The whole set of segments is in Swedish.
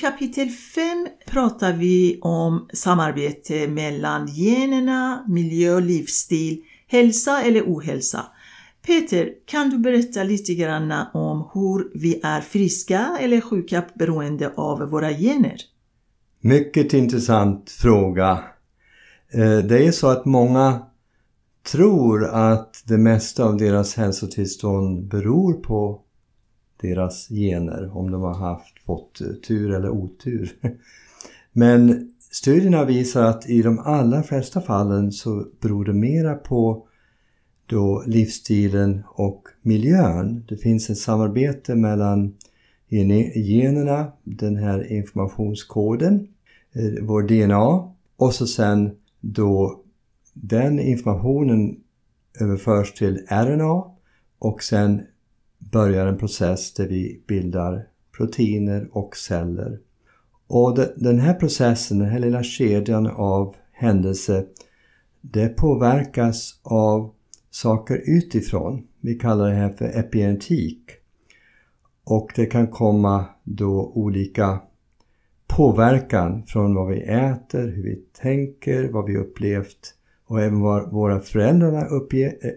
kapitel 5 pratar vi om samarbete mellan generna, miljö, livsstil, hälsa eller ohälsa. Peter, kan du berätta lite grann om hur vi är friska eller sjuka beroende av våra gener? Mycket intressant fråga. Eh, det är så att många tror att det mesta av deras hälsotillstånd beror på deras gener, om de har haft, fått eh, tur eller otur. Men studierna visar att i de allra flesta fallen så beror det mera på då livsstilen och miljön. Det finns ett samarbete mellan generna, den här informationskoden, eh, vår DNA och så sen då den informationen överförs till RNA och sen börjar en process där vi bildar proteiner och celler. Och den här processen, den här lilla kedjan av händelser, det påverkas av saker utifrån. Vi kallar det här för epigenetik. Och det kan komma då olika påverkan från vad vi äter, hur vi tänker, vad vi upplevt och även vad våra föräldrar har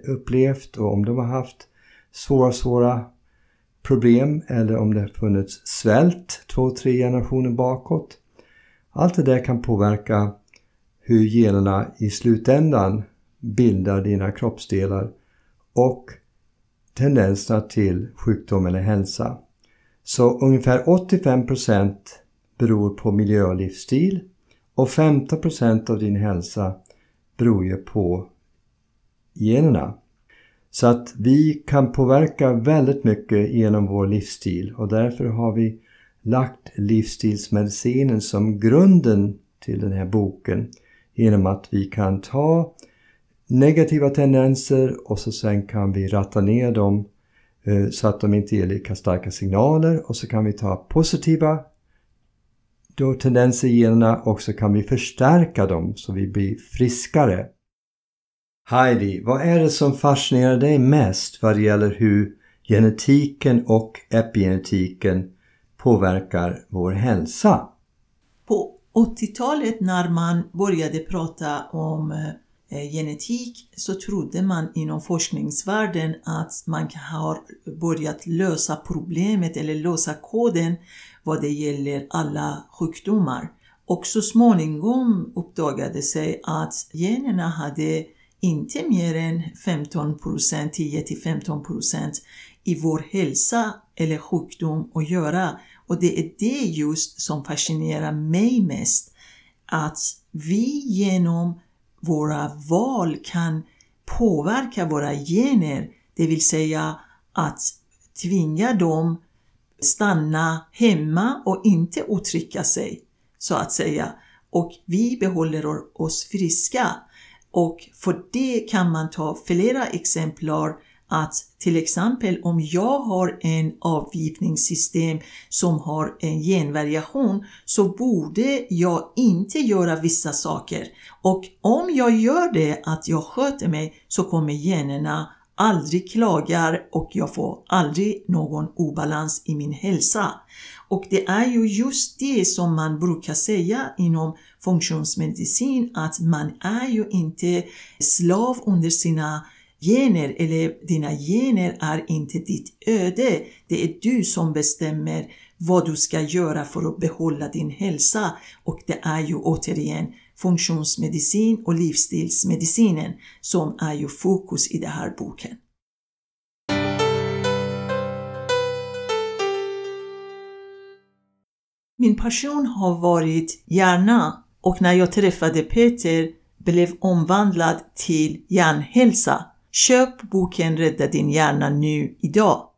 upplevt och om de har haft svåra, svåra problem eller om det har funnits svält två, tre generationer bakåt. Allt det där kan påverka hur generna i slutändan bildar dina kroppsdelar och tendenserna till sjukdom eller hälsa. Så ungefär 85% beror på miljö och livsstil och 15% av din hälsa beror ju på generna. Så att vi kan påverka väldigt mycket genom vår livsstil. Och därför har vi lagt livsstilsmedicinen som grunden till den här boken. Genom att vi kan ta negativa tendenser och så sen kan vi ratta ner dem eh, så att de inte ger lika starka signaler. Och så kan vi ta positiva då tendenser i generna och så kan vi förstärka dem så vi blir friskare. Heidi, vad är det som fascinerar dig mest vad det gäller hur genetiken och epigenetiken påverkar vår hälsa? På 80-talet när man började prata om eh, genetik så trodde man inom forskningsvärlden att man har börjat lösa problemet eller lösa koden vad det gäller alla sjukdomar. Och så småningom uppdagade sig att generna hade inte mer än 15% 10-15% i vår hälsa eller sjukdom att göra. Och det är det just som fascinerar mig mest. Att vi genom våra val kan påverka våra gener, det vill säga att tvinga dem stanna hemma och inte uttrycka sig, så att säga. Och vi behåller oss friska. Och för det kan man ta flera exemplar att till exempel om jag har en avgiftningssystem som har en genvariation så borde jag inte göra vissa saker. Och om jag gör det, att jag sköter mig, så kommer generna aldrig klagar och jag får aldrig någon obalans i min hälsa. Och det är ju just det som man brukar säga inom funktionsmedicin att man är ju inte slav under sina gener eller dina gener är inte ditt öde. Det är du som bestämmer vad du ska göra för att behålla din hälsa och det är ju återigen funktionsmedicin och livsstilsmedicinen som är ju fokus i den här boken. Min passion har varit hjärna och när jag träffade Peter blev omvandlad till hjärnhälsa. Köp boken Rädda din hjärna nu idag.